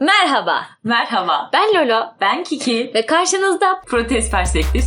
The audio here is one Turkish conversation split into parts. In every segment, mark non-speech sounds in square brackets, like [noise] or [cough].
Merhaba, Merhaba, ben Lolo ben Kiki. ve karşınızda Protest Perspektif.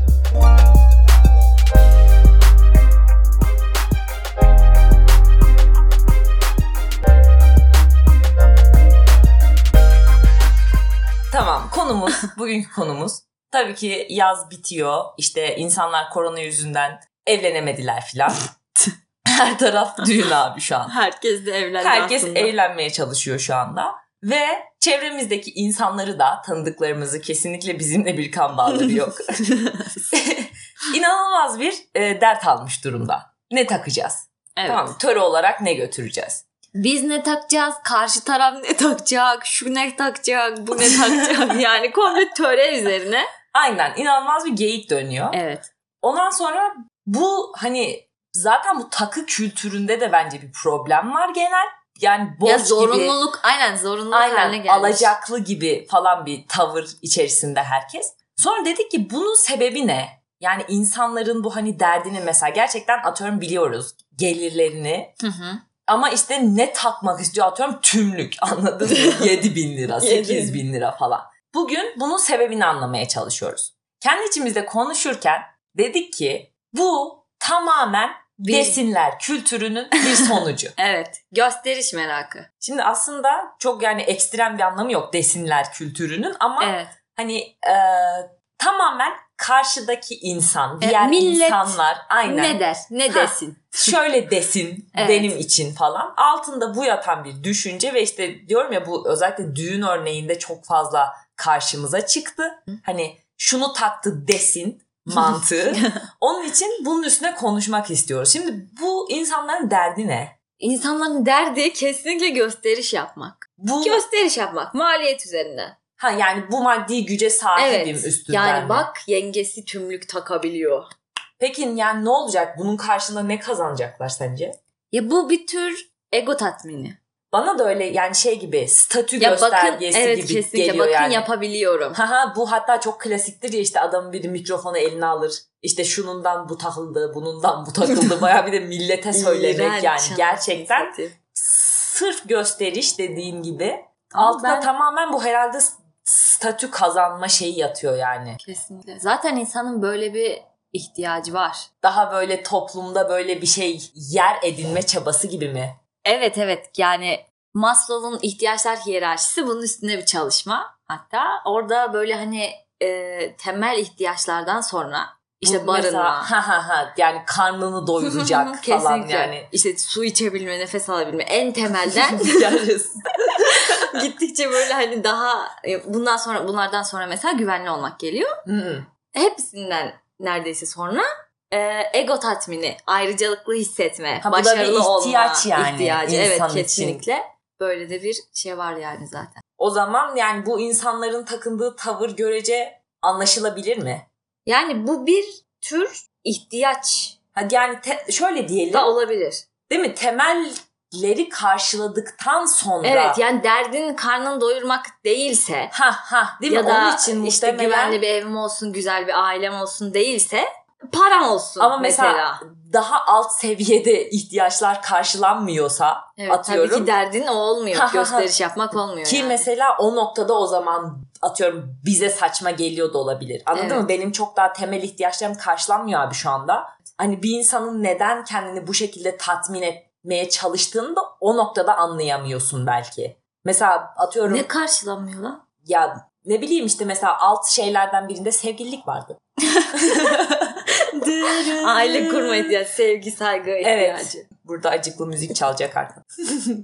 Tamam, konumuz, [laughs] bugünkü konumuz. Tabii ki yaz bitiyor. İşte insanlar korona yüzünden evlenemediler filan. [laughs] Her taraf düğün abi şu an. herkes de evlendi Herkes aslında. evlenmeye çalışıyor şu anda. Ve çevremizdeki insanları da tanıdıklarımızı kesinlikle bizimle bir kan bağları yok. [laughs] [laughs] İnanılmaz bir e, dert almış durumda. Ne takacağız? evet. Tamam? Töre olarak ne götüreceğiz? Biz ne takacağız, karşı taraf ne takacak, şu ne takacak, bu ne takacak [laughs] yani komple töre üzerine. Aynen inanılmaz bir geyik dönüyor. Evet. Ondan sonra bu hani zaten bu takı kültüründe de bence bir problem var genel. Yani borç ya gibi zorunluluk, aynen zorunluluk haline aynen gelmiş. alacaklı gibi falan bir tavır içerisinde herkes. Sonra dedik ki bunun sebebi ne? Yani insanların bu hani derdini mesela gerçekten atıyorum biliyoruz gelirlerini Hı hı. ama işte ne takmak istiyor atıyorum tümlük [laughs] anladın mı? [laughs] 7 bin lira, 8 bin lira falan. Bugün bunun sebebini anlamaya çalışıyoruz. Kendi içimizde konuşurken dedik ki bu tamamen Bir- desinler kültürünün bir [laughs] sonucu. Evet. Gösteriş merakı. Şimdi aslında çok yani ekstrem bir anlamı yok desinler kültürünün ama Evet. hani e, tamamen karşıdaki insan, E, diğer millet insanlar aynen Ne der, ne Ha. desin. [laughs] şöyle desin Evet. benim için falan. Altında bu yatan bir düşünce ve işte diyorum ya bu özellikle düğün örneğinde çok fazla karşımıza çıktı. Hani şunu taktı desin mantığı. [laughs] Onun için bunun üstüne konuşmak istiyoruz. Şimdi bu insanların derdi ne? İnsanların derdi kesinlikle gösteriş yapmak. Bu Gösteriş yapmak maliyet üzerinden. ha yani bu maddi güce sahibim Evet. üstünden. Yani mi? bak yengesi tümlük takabiliyor. Peki yani ne olacak? Bunun karşılığında ne kazanacaklar sence? Ya bu bir tür ego tatmini. Bana da öyle yani şey gibi statü Ya bakın göstergesi evet gibi kesinlikle geliyor bakın yani. yapabiliyorum. Haha bu hatta çok klasiktir ya işte adamın biri mikrofonu eline alır. İşte şunundan bu takıldı, bunundan bu takıldı. Baya bir de millete [laughs] söylemek yani. Gerçekten sırf gösteriş dediğin gibi. Ama Altında ben- tamamen bu herhalde statü kazanma şeyi yatıyor yani. Kesinlikle. Zaten insanın böyle bir ihtiyacı var. Daha böyle toplumda böyle bir şey yer edinme çabası gibi mi? Evet evet yani Maslow'un ihtiyaçlar hiyerarşisi bunun üstünde bir çalışma. Hatta orada böyle hani e, temel ihtiyaçlardan sonra işte Bu barınma. mesela, [laughs] ha ha ha yani karnını doyuracak [laughs] falan yani. İşte su içebilme, nefes alabilme en temelden [laughs] gittikçe böyle hani daha e, bundan sonra bunlardan sonra mesela güvenli olmak geliyor. Hepsinden neredeyse sonra e, ego tatmini, ayrıcalıklı hissetme, Ha, bu da bir başarılı ihtiyaç olma yani ihtiyacı. Evet için. kesinlikle. Böyle de bir şey var yani zaten. O zaman yani bu insanların takındığı tavır görece anlaşılabilir mi? Yani bu bir tür ihtiyaç Hadi yani te- şöyle diyelim da olabilir. değil mi? Temelleri karşıladıktan sonra Evet yani derdin karnını doyurmak değilse ha ha değil mi? ya da Onun için işte muhtemelen güvenli bir evim olsun, güzel bir ailem olsun değilse param olsun ama mesela, mesela. daha alt seviyede ihtiyaçlar karşılanmıyorsa Evet, atıyorum. tabii ki derdin o olmuyor. Gösteriş yapmak olmuyor Ki yani. mesela o noktada o zaman atıyorum bize saçma geliyor da olabilir. Anladın Evet. mı? Benim çok daha temel ihtiyaçlarım karşılanmıyor abi şu anda. Hani bir insanın neden kendini bu şekilde tatmin etmeye çalıştığını da o noktada anlayamıyorsun belki. Mesela atıyorum Ne karşılanmıyor lan? ya ne bileyim işte mesela alt şeylerden birinde sevgililik vardı. [laughs] Aile kurma ihtiyacı, sevgi, saygı ihtiyacı. Burada acıklı müzik çalacak artık.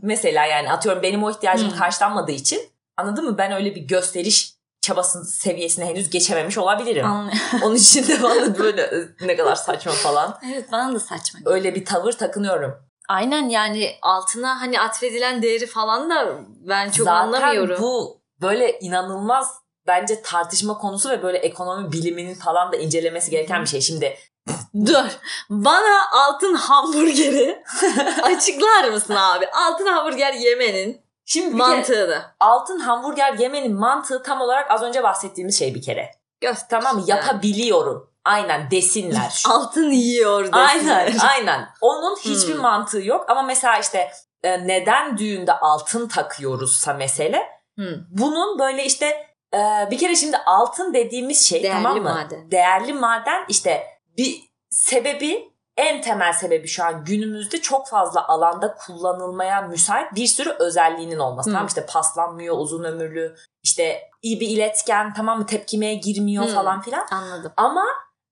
mesela yani atıyorum benim o ihtiyacım karşılanmadığı için anladın mı? Ben öyle bir gösteriş çabası seviyesine henüz geçememiş olabilirim. Anlıyorum. Onun için de bana böyle "Ö, ne kadar saçma falan. evet bana da saçma. Öyle bir tavır takınıyorum. Aynen yani altına hani atfedilen değeri falan da ben çok Zaten anlamıyorum. bu böyle inanılmaz bence tartışma konusu ve böyle ekonomi biliminin falan da incelemesi gereken bir şey. Şimdi [laughs] Dur. Bana altın hamburgeri [laughs] açıklar mısın abi? Altın hamburger yemenin şimdi mantığını. altın hamburger yemenin mantığı tam olarak az önce bahsettiğimiz şey bir kere. Göster. Tamam mı? Yapabiliyorum. Aynen desinler. [laughs] Altın yiyor desinler. aynen aynen. Onun hiçbir Hmm. mantığı yok ama mesela işte e, neden düğünde altın takıyoruzsa mesele Hı. Bunun böyle işte e, bir kere şimdi altın dediğimiz şey Değerli tamam mı? maden. Değerli maden işte bir sebebi en temel sebebi şu an günümüzde çok fazla alanda kullanılmaya müsait bir sürü özelliğinin olması. Hı. Tamam işte paslanmıyor, uzun ömürlü, işte iyi bir iletken, tamam mı tepkimeye girmiyor Hı. falan filan. Anladım. Ama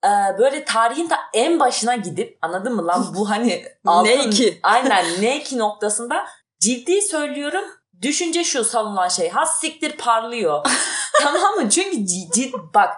e, böyle tarihin ta en başına gidip anladın mı lan bu hani [laughs] altın, Ne ki? aynen ne ki noktasında ciddi söylüyorum düşünce şu savunulan şey has siktir parlıyor. [laughs] tamam mı? Çünkü cid, bak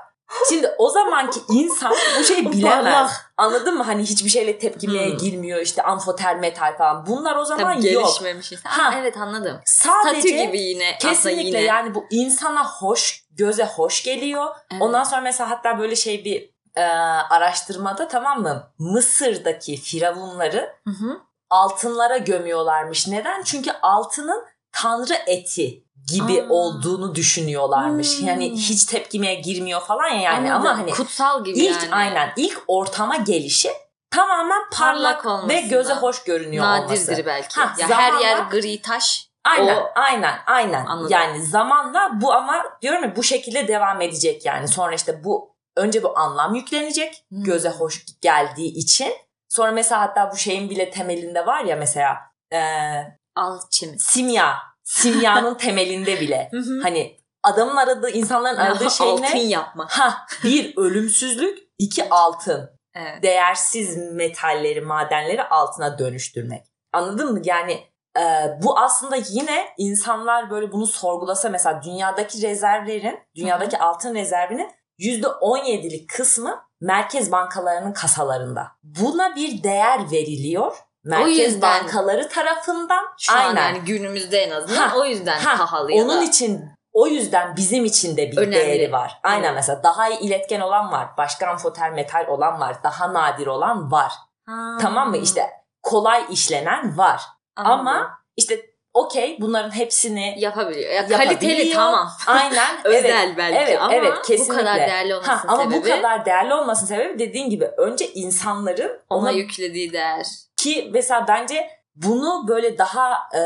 şimdi o zamanki insan bu şeyi [laughs] bilemez. Anladın mı? Hani hiçbir şeyle tepkimeye Hmm. girmiyor işte amfoter metal falan. Bunlar o zaman Tabii yok. gelişmemiş. Ha. Ha, evet anladım. Sadece Statü gibi yine. Kesinlikle yine. yani bu insana hoş, göze hoş geliyor. Evet. Ondan sonra mesela hatta böyle şey bir e, araştırmada tamam mı? Mısır'daki firavunları Hı hı. altınlara gömüyorlarmış. Neden? Çünkü altının tanrı eti gibi Aa. olduğunu düşünüyorlarmış. Hmm. Yani hiç tepkimeye girmiyor falan ya yani Anladım. ama hani kutsal gibi ilk yani. aynen ilk ortama gelişi tamamen parlak, Parlak ve göze hoş görünüyor Nadirdir olması. belki. Ha, ya zamanla- her yer gri taş. Aynen, O- aynen, aynen. Anladım. Yani zamanla bu ama diyorum ya bu şekilde devam edecek yani. Sonra işte bu önce bu anlam yüklenecek Hmm. göze hoş geldiği için. Sonra mesela hatta bu şeyin bile temelinde var ya mesela eee Alçemi. simya. Simyanın temelinde bile. Hani adamın aradığı, insanların aradığı şey Altın ne? yapma. Ha, bir ölümsüzlük, iki altın. Evet. Değersiz metalleri, madenleri altına dönüştürmek. Anladın mı? Yani e, bu aslında yine insanlar böyle bunu sorgulasa mesela dünyadaki rezervlerin, dünyadaki altın rezervinin %17'lik kısmı merkez bankalarının kasalarında. Buna bir değer veriliyor. Merkez yüzden- bankaları tarafından. Şu an Aynen. yani günümüzde en azından Ha, o yüzden ha, pahalı Onun da. için o yüzden bizim için de bir Önemli. değeri var. Aynen Evet. mesela daha iyi iletken olan var. Başka amfoter metal olan var. Daha nadir olan var. Ha. Tamam mı? İşte kolay işlenen var. Anladım. Ama işte okey bunların hepsini yapabiliyor. Ya Yapabiliyor. kaliteli tamam. aynen [laughs] Özel evet, belki evet, ama evet, bu kesinlikle. kadar değerli olmasının Ha, ama sebebi bu kadar değerli olmasının sebebi dediğin gibi önce insanların ona ona yüklediği değer. Ki mesela bence bunu böyle daha e,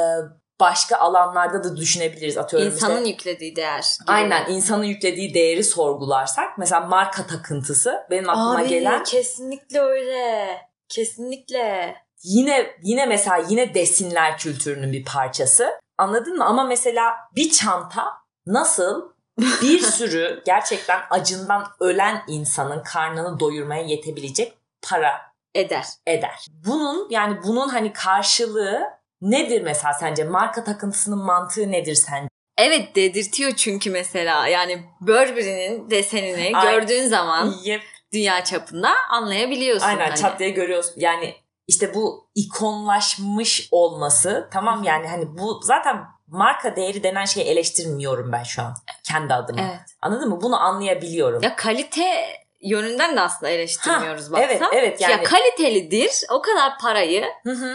başka alanlarda da düşünebiliriz atıyorum işte. İnsanın yüklediği değer. gibi. Aynen insanın yüklediği değeri sorgularsak mesela marka takıntısı benim aklıma Abi, gelen kesinlikle öyle. Kesinlikle. yine yine mesela yine desinler kültürünün bir parçası. Anladın mı? Ama mesela bir çanta nasıl bir [laughs] sürü gerçekten acından ölen insanın karnını doyurmaya yetebilecek para Eder. eder. Bunun yani bunun hani karşılığı nedir mesela sence? Marka takıntısının mantığı nedir sence? Evet dedirtiyor çünkü mesela yani Burberry'nin desenini Ay. gördüğün zaman Yep. dünya çapında anlayabiliyorsun. Aynen hani. çat diye görüyorsun. Yani işte bu ikonlaşmış olması tamam yani hani bu zaten marka değeri denen şeyi eleştirmiyorum ben şu an kendi adıma. Evet. Anladın mı? Bunu anlayabiliyorum. Ya kalite yönünden de aslında eleştirmiyoruz Ha, baksan. evet, evet, yani- Ya kalitelidir. O kadar parayı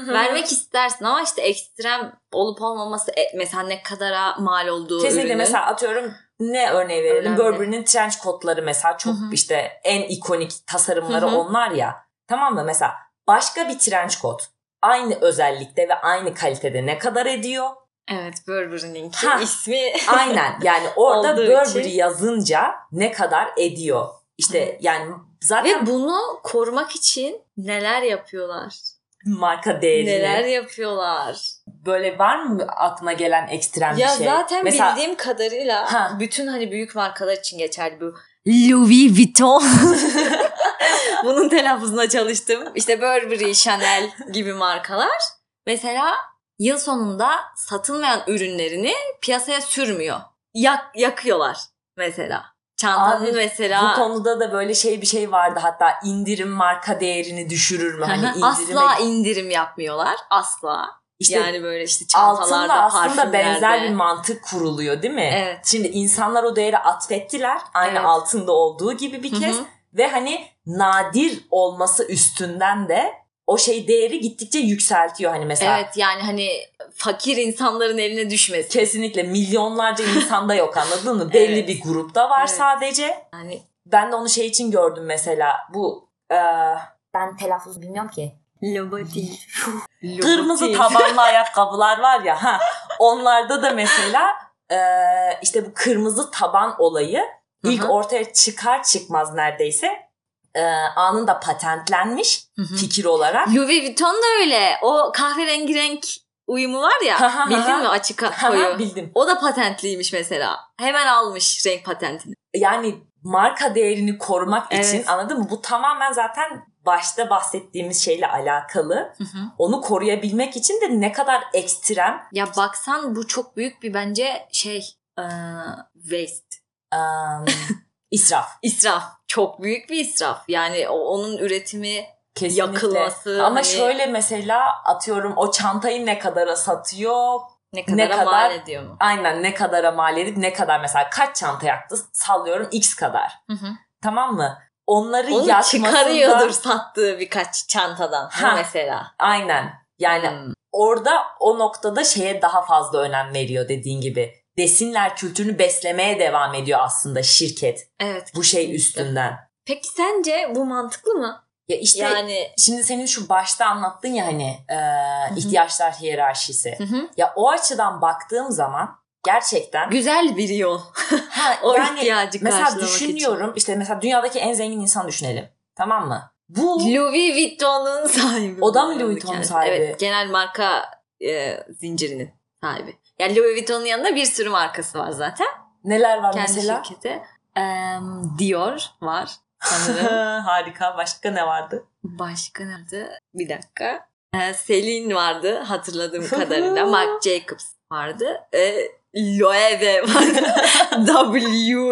vermek istersin ama işte ekstrem olup olmaması e, mesela ne kadara mal olduğu Kesinlikle ürünün. mesela atıyorum ne örneği verelim? Önemli. Burberry'nin trench coatları mesela çok Hı hı. işte en ikonik tasarımları Hı hı. onlar ya. Tamam mı? Mesela başka bir trench coat aynı özellikte ve aynı kalitede ne kadar ediyor? Evet Burberry'ninki ismi Aynen yani [laughs] orada Burberry için. yazınca ne kadar ediyor? İşte yani zaten ve bunu korumak için neler yapıyorlar? marka değerini Neler yapıyorlar? böyle var mı aklına gelen ekstrem Ya bir şey? zaten Mesela bildiğim kadarıyla Ha. bütün hani büyük markalar için geçerli bu Louis Vuitton. [laughs] Bunun telaffuzuna çalıştım. İşte Burberry, Chanel gibi markalar mesela yıl sonunda satılmayan ürünlerini piyasaya sürmüyor. Yak, yakıyorlar mesela. Çantanın Abi, mesela bu konuda da böyle şey bir şey vardı hatta indirim marka değerini düşürür mü? Hani indirime asla indirim yapmıyorlar. Asla. işte yani böyle işte çantalarda, altında aslında benzer bir mantık kuruluyor değil mi? Evet. Şimdi insanlar o değeri atfettiler. Aynı Evet. altında olduğu gibi bir Hı kez. hı. Ve hani nadir olması üstünden de o şey değeri gittikçe yükseltiyor. Hani mesela Evet yani hani fakir insanların eline düşmesin. kesinlikle milyonlarca insanda yok anladın mı? [laughs] Belli Evet. bir grupta var Evet. sadece. Yani Ben de onu şey için gördüm mesela. Bu e, Ben telaffuz bilmiyorum ki. [laughs] kırmızı tabanlı ayakkabılar var ya. Ha, onlarda da mesela e, işte bu kırmızı taban olayı ilk Hı hı. ortaya çıkar çıkmaz neredeyse e, anında patentlenmiş Hı hı. fikir olarak. Louis Vuitton da öyle. O kahverengi renk uyumu var Hı ya. hı bildin hı. mi açık koyu? Bildim. O da patentliymiş mesela. Hemen almış renk patentini. Yani marka değerini korumak Evet. için anladın mı? Bu tamamen zaten başta bahsettiğimiz şeyle alakalı. Onu koruyabilmek için de ne kadar ekstrem Ya baksan bu çok büyük bir bence şey eee, waste. um, [laughs] israf. İsraf. Çok büyük bir israf. Yani onun üretimi Kesinlikle. yakılması. Ama hani şöyle mesela atıyorum o çantayı ne kadara satıyor? ne kadar, ne kadar- mal ediyor mu? Aynen ne kadara mal edip ne kadar mesela kaç çanta yaktı? Sallıyorum x kadar. Hı hı. Tamam mı? Onları Onu yakmasında... çıkarıyordur sattığı birkaç çantadan Ha. mesela. Aynen. Yani Hmm. orada o noktada şeye daha fazla önem veriyor dediğin gibi. Desinler kültürünü beslemeye devam ediyor aslında şirket Evet. bu şey üstünden. Peki sence bu mantıklı mı? Ya işte yani şimdi senin şu başta anlattın ya hani e, ihtiyaçlar hiyerarşisi. Hı hı. Ya o açıdan baktığım zaman gerçekten güzel bir yol. [laughs] ha, O yani ihtiyacı mesela düşünüyorum işte mesela dünyadaki en zengin insan düşünelim. Tamam mı? Bu için. Louis Vuitton'un sahibi. O da mı Louis Vuitton'un sahibi? Evet. Genel marka e, zincirinin sahibi. Yani Louis Vuitton'un yanında bir sürü markası var zaten. neler var Kendi mesela? şirketi. Em, Dior var sanırım. [laughs] Harika. Başka ne vardı? Başka nerede? Bir dakika. Ee, Celine vardı hatırladığım [laughs] kadarıyla. Marc Jacobs vardı. Ee, Loewe vardı. [laughs] W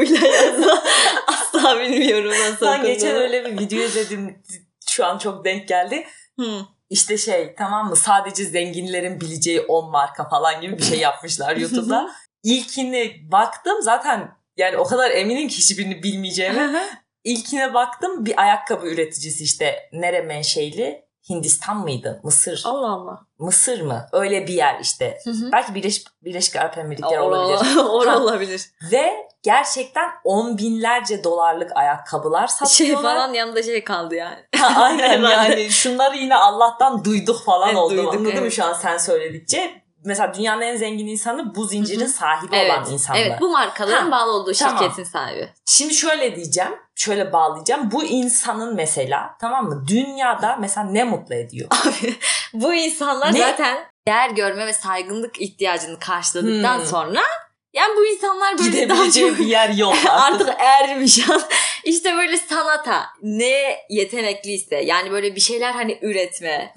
ile yazılı. Asla bilmiyorum nasıl Ben geçen öyle bir video izledim. Şu an çok denk geldi. Hı. İşte şey tamam mı sadece zenginlerin bileceği 10 marka falan gibi bir şey yapmışlar [laughs] YouTube'da. İlkini baktım zaten yani o kadar eminim ki hiçbirini bilmeyeceğimi. İlkine baktım bir ayakkabı üreticisi işte nere menşeli Hindistan mıydı? Mısır. Allah Allah. Mısır mı? Öyle bir yer işte. Hı hı. Belki Birleşik, Birleşik Arap Emirlikleri olabilir. [laughs] or- Ha. olabilir. Ve gerçekten on binlerce dolarlık ayakkabılar Şey satıyorlar. falan yanında şey kaldı yani. Ha, aynen [laughs] yani şunları yine Allah'tan duyduk falan Evet, oldu. duyduk, Anladın mı evet. şu an sen söyledikçe? Mesela dünyanın en zengin insanı bu zincirin sahibi Evet. olan insanlar. Evet bu markaların Ha, bağlı olduğu tamam. şirketin sahibi. Şimdi şöyle diyeceğim, şöyle bağlayacağım. Bu insanın mesela tamam mı dünyada mesela ne mutlu ediyor? [laughs] Abi bu insanlar Ne? zaten değer görme ve saygınlık ihtiyacını karşıladıktan Hmm. sonra yani bu insanlar böyle daha çok bir yer yok [laughs] artık. artık ermiş. [laughs] işte böyle sanata ne yetenekliyse yani böyle bir şeyler hani üretme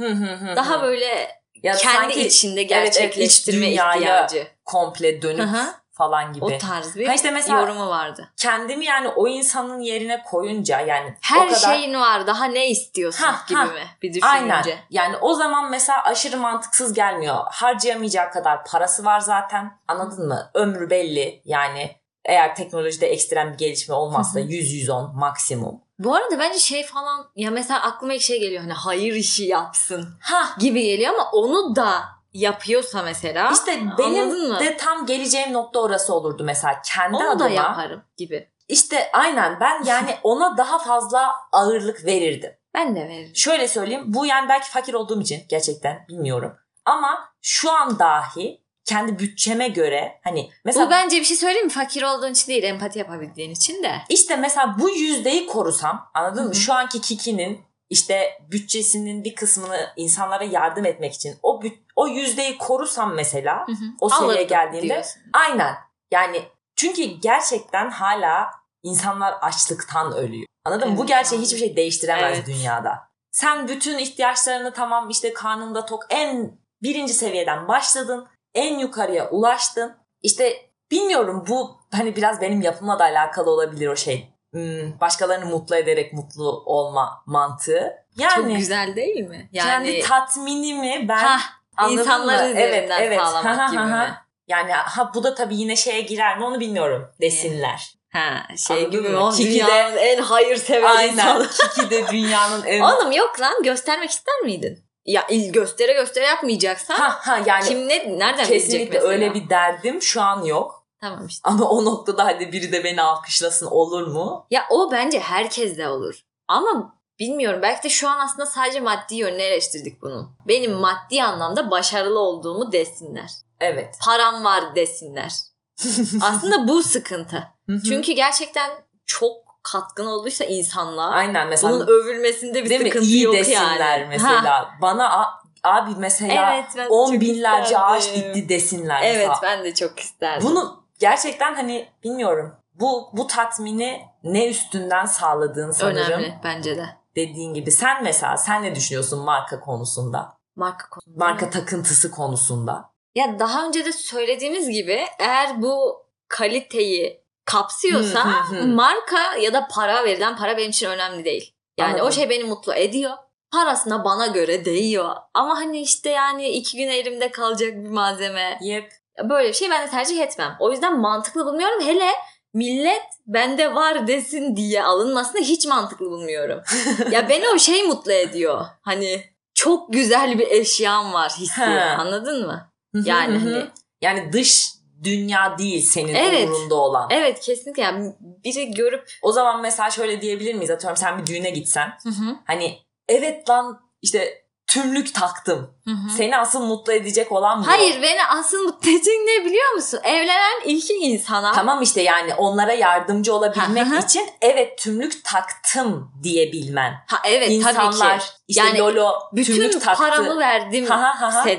daha böyle Ya kendi sanki içinde evet, iç gerçekleştirme dünyaya ihtiyacı. komple dönüp Hı hı. Falan gibi. O tarz bir Ha işte mesela- yorumu vardı. Kendimi yani o insanın yerine koyunca yani Her o kadar şeyin var daha ne istiyorsun Ha, gibi ha. mi bir düşününce. Aynen. Yani o zaman mesela aşırı mantıksız gelmiyor. Harcayamayacağı kadar parası var zaten. Anladın mı? Ömrü belli. Yani eğer teknolojide ekstrem bir gelişme olmazsa Hı hı. 100-110 maksimum. Bu arada bence şey falan ya mesela aklıma ilk şey geliyor hani hayır işi yapsın Ha gibi geliyor ama onu da yapıyorsa mesela işte benim mı? de tam geleceğim nokta orası olurdu mesela. Kendi onu adıma da yaparım gibi. işte aynen ben [laughs] yani ona daha fazla ağırlık verirdim. Ben de veririm. Şöyle söyleyeyim bu yani belki fakir olduğum için gerçekten bilmiyorum. Ama şu an dahi kendi bütçeme göre hani mesela Bu bence bir şey söyleyeyim mi? Fakir olduğun için değil empati yapabildiğin için de. İşte mesela bu yüzdeyi korusam anladın Hı mı? Şu anki Kiki'nin işte bütçesinin bir kısmını insanlara yardım etmek için o büt- o yüzdeyi korusam mesela O seviyeye Alırdım geldiğinde- diyorsun. aynen yani çünkü gerçekten hala insanlar açlıktan ölüyor. Anladın mı? Bu Evet, gerçeği hiçbir şey değiştiremez Evet. dünyada. Sen bütün ihtiyaçlarını tamam işte karnında tok en birinci seviyeden başladın. En yukarıya ulaştın. İşte bilmiyorum bu hani biraz benim yapımla da alakalı olabilir o şey. Hmm, başkalarını mutlu ederek mutlu olma mantığı. Yani Çok güzel değil mi? Yani kendi tatminimi ben ha, anladın insanları mı? üzerinden sağlamak Ha, ha, gibi ha, mi? Yani ha bu da tabii yine şeye girer mi onu bilmiyorum desinler. Ha, şey Anladın gibi o Kiki de- dünyanın en hayırsever Aynen. insanı. Kiki de [laughs] dünyanın en... Oğlum yok lan göstermek ister miydin? Ya il- göstere göstere yapmayacaksan ha ha yani kim ne nereden bilecek kesinlikle mesela? öyle bir derdim şu an yok. Tamam işte. Ama o noktada hadi biri de beni alkışlasın olur mu? Ya o bence herkeste olur. Ama bilmiyorum belki de şu an aslında sadece maddi yönünü eleştirdik bunun. Benim maddi anlamda başarılı olduğumu desinler. Evet. Param var desinler. [laughs] Aslında bu sıkıntı. Çünkü gerçekten çok katkın olduysa insanlığa Aynen mesela bunun övülmesinde bir değil mi? sıkıntı İyi yok desinler yani. mesela. Ha, Bana abi mesela evet, ben on çok binlerce isterdim. ağaç dikti desinler Evet mesela. ben de çok isterdim. Bunu gerçekten hani bilmiyorum. Bu bu tatmini ne üstünden sağladığın sanırım. önemli bence de. Dediğin gibi sen mesela sen ne düşünüyorsun marka konusunda? Marka konusunda. Marka takıntısı konusunda. Ya daha önce de söylediğimiz gibi eğer bu kaliteyi kapsıyorsa Hı, hı, hı. marka ya da para verilen para benim için önemli değil. Yani Anladım. o şey beni mutlu ediyor. Parasına bana göre değiyor. Ama hani işte yani iki gün elimde kalacak bir malzeme. Yep. Böyle bir şey ben de tercih etmem. O yüzden mantıklı bulmuyorum. Hele millet bende var desin diye alınmasını hiç mantıklı bulmuyorum. [laughs] ya beni o şey mutlu ediyor. Hani çok güzel bir eşyam var hissi. Anladın mı? Yani hani yani dış dünya değil senin Evet. umurunda olan. evet kesinlikle yani biri görüp O zaman mesela şöyle diyebilir miyiz? Atıyorum sen bir düğüne gitsen. hı hı, Hani evet lan işte tümlük taktım. hı hı. Seni asıl mutlu edecek olan bu. Hayır beni asıl mutlu edecek ne biliyor musun? Evlenen iki insana Tamam işte yani onlara yardımcı olabilmek Hı hı. için evet tümlük taktım diyebilmen. ha evet İnsanlar tabii ki. işte Yani Lolo Bütün tümlük taktı. paramı verdim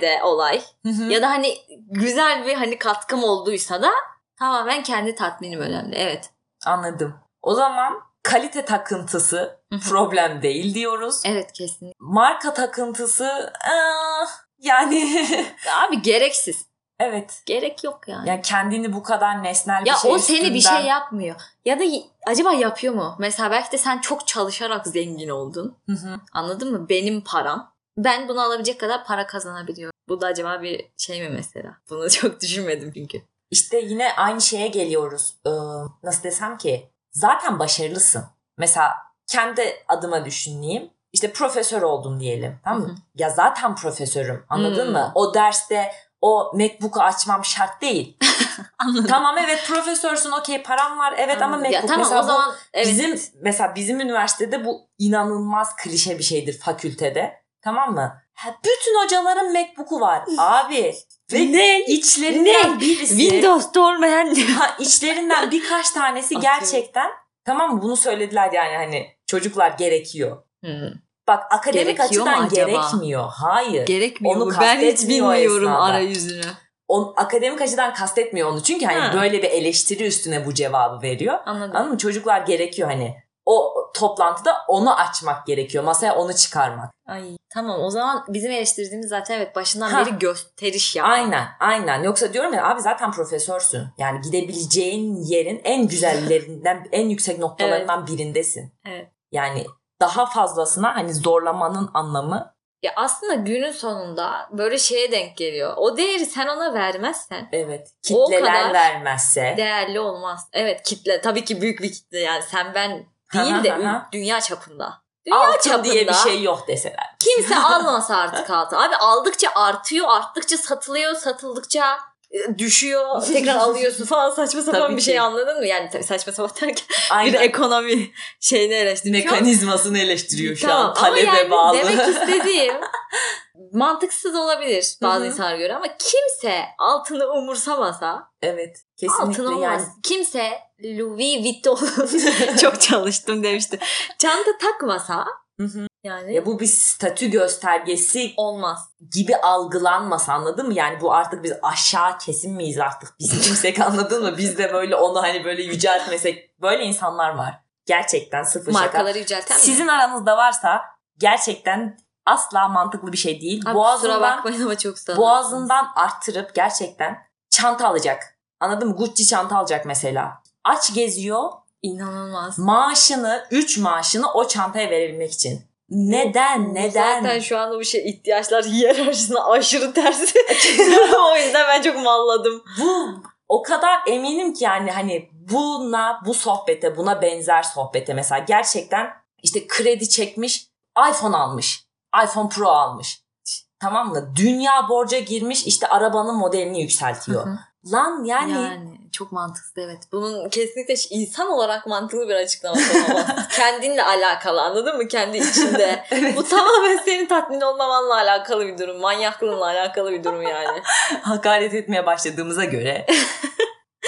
de olay. Hı hı. Ya da hani güzel bir hani katkım olduysa da tamamen kendi tatminim önemli. Evet. Anladım. O zaman kalite takıntısı problem değil diyoruz. Evet kesinlikle. Marka takıntısı ah, yani [laughs] Abi gereksiz. evet. Gerek yok yani. Yani kendini bu kadar nesnel ya bir şey o seni bir şey yapmıyor. Ya da acaba yapıyor mu? Mesela belki de sen çok çalışarak zengin oldun. Hı hı. Anladın mı? Benim param. Ben bunu alabilecek kadar para kazanabiliyorum. Bu da acaba bir şey mi mesela? Bunu [laughs] çok düşünmedim çünkü. İşte yine aynı şeye geliyoruz. Ee, nasıl desem ki zaten başarılısın. Mesela kendi adıma düşüneyim. İşte profesör oldum diyelim. Tamam mı? Hı hı. Ya zaten profesörüm. Anladın Hmm. mı? O derste o MacBook'u açmam şart değil. [laughs] Anladım. tamam evet profesörsün okey param var evet ama Anladım. MacBook ya, tamam mesela o zaman evet. Bizim mesela bizim üniversitede bu inanılmaz klişe bir şeydir fakültede. Tamam mı? Ha, bütün hocaların MacBook'u var [laughs] abi. Ve Ne? içlerinden Ne? birisi Windows'ta olmayan ha, içlerinden birkaç tanesi gerçekten tamam? Bunu söylediler yani hani çocuklar gerekiyor. Hmm. Bak akademik Gerekiyor açıdan gerekmiyor. Hayır. Gerekmiyor Onu? Ben hiç bilmiyorum esnada. arayüzünü. O, akademik açıdan kastetmiyor onu. Çünkü hani Ha. böyle bir eleştiri üstüne bu cevabı veriyor. Anladım. Anladın mı? Çocuklar gerekiyor hani. O toplantıda onu açmak gerekiyor. Masaya onu çıkarmak. Ay tamam o zaman bizim eleştirdiğimiz zaten evet başından Ha. beri gösteriş yapmak. Aynen aynen. Yoksa diyorum ya abi zaten profesörsün. Yani gidebileceğin yerin en güzellerinden, [laughs] en yüksek noktalarından birindesin. Evet. Yani daha fazlasına hani zorlamanın anlamı Ya aslında günün sonunda böyle şeye denk geliyor. O değeri sen ona vermezsen evet O kitleler kadar vermezse. değerli olmaz. Evet kitle tabii ki büyük bir kitle yani sen ben değil de dünya çapında. Dünya Altın çapında diye bir şey yok deseler. kimse [laughs] almasa artık [laughs] altın. Abi aldıkça artıyor, arttıkça satılıyor, satıldıkça e, düşüyor, [laughs] tekrar alıyorsun falan saçma sapan Tabii bir ki. şey anladın mı? Yani tabii saçma sapan derken bir Aynen. ekonomi şeyini eleştiriyor. Mekanizmasını eleştiriyor şu Tamam an. Talebe yani bağlı. demek istediğim mantıksız olabilir bazı Hı hı. insanlara göre ama kimse altını umursamasa evet. Kesinlikle altın olmaz. yani. Kimse Louis Vuitton [laughs] çok çalıştım demişti. Çanta takmasa yani Ya bu bir statü göstergesi olmaz. gibi algılanmasa anladın mı? Yani bu artık biz aşağı kesim miyiz artık? Biz [laughs] kimsek anladın mı? Biz de böyle onu hani böyle yüceltmesek. Böyle insanlar var. Gerçekten sıfır şaka. Markaları yücelten mi? Sizin aranızda varsa gerçekten asla mantıklı bir şey değil. Abi boğazından, bakmayın ama çok sağ boğazından arttırıp gerçekten çanta alacak. Anladın mı? Gucci çanta alacak mesela. Aç geziyor. İnanılmaz. Maaşını, 3 maaşını o çantaya verebilmek için. Neden? Neden? Zaten şu anda bu şey ihtiyaçlar hiyerarşisine aşırı tersi. [laughs] [laughs] o yüzden ben çok malladım. bu o kadar eminim ki yani hani buna bu sohbete buna benzer sohbete mesela gerçekten işte kredi çekmiş iPhone almış. iPhone Pro almış. Tamam mı? Dünya borca girmiş işte arabanın modelini yükseltiyor. Hı hı. Lan yani, Yani çok mantıksız evet. Bunun kesinlikle insan olarak mantıklı bir açıklaması olamaz. [laughs] Kendinle alakalı anladın mı? Kendi içinde. [laughs] Evet. Bu tamamen senin tatmin olmamanla alakalı bir durum. Manyaklığınla alakalı bir durum yani. [laughs] hakaret etmeye başladığımıza göre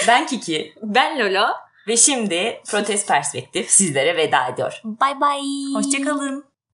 Ben Kiki Ben Lolo. ve şimdi Protest Perspektif sizlere veda ediyor. Bye bye. Hoşçakalın.